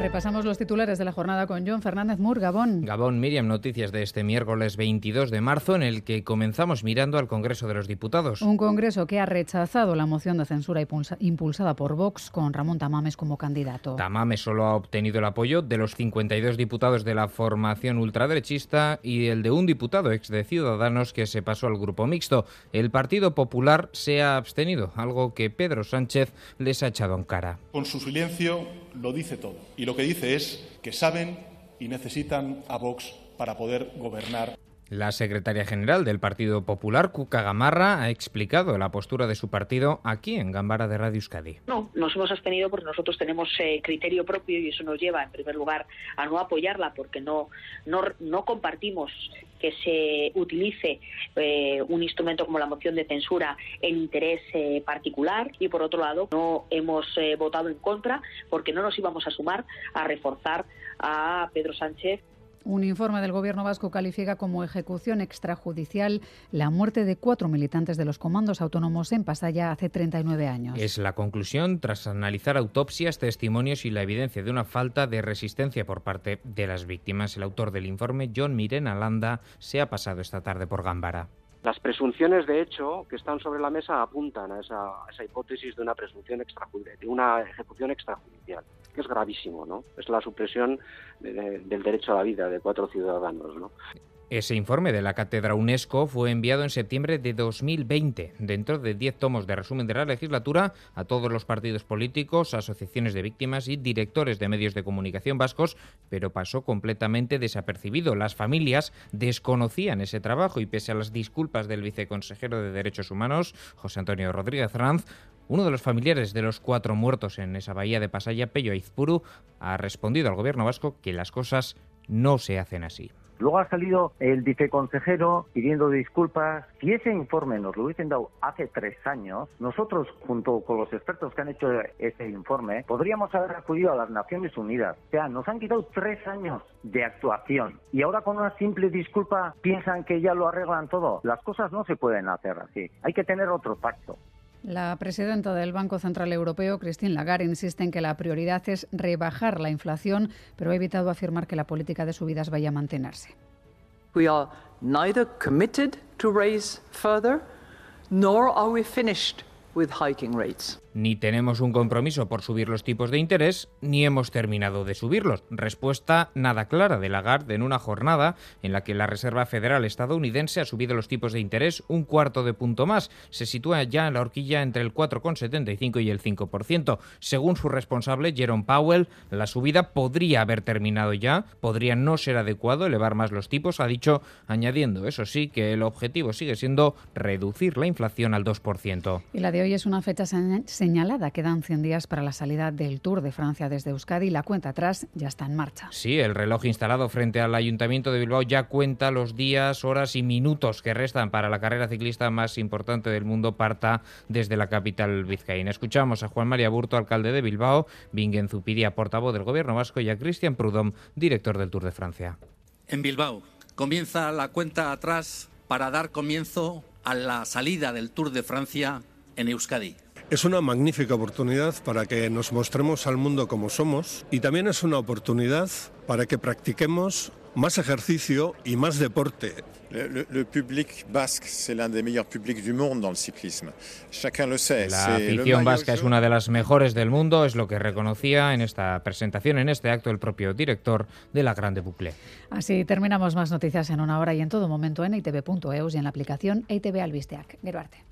Repasamos los titulares de la jornada con John Fernández Mur, Gabón. Gabón, Miriam, noticias de este miércoles 22 de marzo en el que comenzamos mirando al Congreso de los Diputados. Un Congreso que ha rechazado la moción de censura impulsada por Vox con Ramón Tamames como candidato. Tamames solo ha obtenido el apoyo de los 52 diputados de la formación ultraderechista y el de un diputado ex de Ciudadanos que se pasó al grupo mixto. El Partido Popular se ha abstenido, algo que Pedro Sánchez les ha echado en cara. Con su silencio lo dice todo lo que dice es que saben y necesitan a Vox para poder gobernar. La secretaria general del Partido Popular, Cuca Gamarra, ha explicado la postura de su partido aquí en Gambara de Radio Euskadi. No, nos hemos abstenido porque nosotros tenemos eh, criterio propio y eso nos lleva, en primer lugar, a no apoyarla porque no, no, compartimos que se utilice eh, un instrumento como la moción de censura en interés eh, particular y por otro lado no hemos eh, votado en contra porque no nos íbamos a sumar a reforzar a Pedro Sánchez. Un informe del Gobierno vasco califica como ejecución extrajudicial la muerte de cuatro militantes de los comandos autónomos en Pasaya hace 39 años. Es la conclusión tras analizar autopsias, testimonios y la evidencia de una falta de resistencia por parte de las víctimas. El autor del informe, John Miren Alanda, se ha pasado esta tarde por Gambara. Las presunciones de hecho que están sobre la mesa apuntan a esa, hipótesis de una presunción extrajudicial, de una ejecución extrajudicial, es gravísimo, ¿no? Es la supresión del derecho a la vida de cuatro ciudadanos, ¿no? Ese informe de la Cátedra UNESCO fue enviado en septiembre de 2020, dentro de 10 tomos de resumen de la legislatura, a todos los partidos políticos, asociaciones de víctimas y directores de medios de comunicación vascos, pero pasó completamente desapercibido. Las familias desconocían ese trabajo y pese a las disculpas del viceconsejero de Derechos Humanos, José Antonio Rodríguez Ranz, uno de los familiares de los cuatro muertos en esa bahía de Pasaya, Pello Aizpuru, ha respondido al gobierno vasco que las cosas no se hacen así. Luego ha salido el viceconsejero pidiendo disculpas. Si ese informe nos lo hubiesen dado hace tres años, nosotros, junto con los expertos que han hecho ese informe, podríamos haber acudido a las Naciones Unidas. O sea, nos han quitado tres años de actuación y ahora con una simple disculpa piensan que ya lo arreglan todo. Las cosas no se pueden hacer así. Hay que tener otro pacto. La presidenta del Banco Central Europeo, Christine Lagarde, insiste en que la prioridad es rebajar la inflación, pero ha evitado afirmar que la política de subidas vaya a mantenerse. We are neither committed to raise further, nor are we finished with hiking rates. Ni tenemos un compromiso por subir los tipos de interés, ni hemos terminado de subirlos. Respuesta nada clara de Lagarde en una jornada en la que la Reserva Federal estadounidense ha subido los tipos de interés un cuarto de punto más. Se sitúa ya en la horquilla entre el 4,75 y el 5%. Según su responsable, Jerome Powell, la subida podría haber terminado ya, podría no ser adecuado elevar más los tipos, ha dicho, añadiendo, eso sí, que el objetivo sigue siendo reducir la inflación al 2%. Y la de hoy es una fecha señalada. Quedan 100 días para la salida del Tour de Francia desde Euskadi y la cuenta atrás ya está en marcha. Sí, el reloj instalado frente al Ayuntamiento de Bilbao ya cuenta los días, horas y minutos que restan para la carrera ciclista más importante del mundo parta desde la capital vizcaína. Escuchamos a Juan María Burto, alcalde de Bilbao, Bingen Zupiria, portavoz del Gobierno vasco y a Cristian Prudhomme, director del Tour de Francia. En Bilbao comienza la cuenta atrás para dar comienzo a la salida del Tour de Francia en Euskadi. Es una magnífica oportunidad para que nos mostremos al mundo como somos y también es una oportunidad para que practiquemos más ejercicio y más deporte. Le, public basque, c'est l'un des meilleurs publics du monde dans le cyclisme. Chacun le sait. La afición vasca es una de las mejores del mundo, es lo que reconocía en esta presentación, en este acto, el propio director de la Grande Boucle. Así terminamos más noticias en una hora y en todo momento en itv.eus y en la aplicación ITV Albisteac. Geruarte.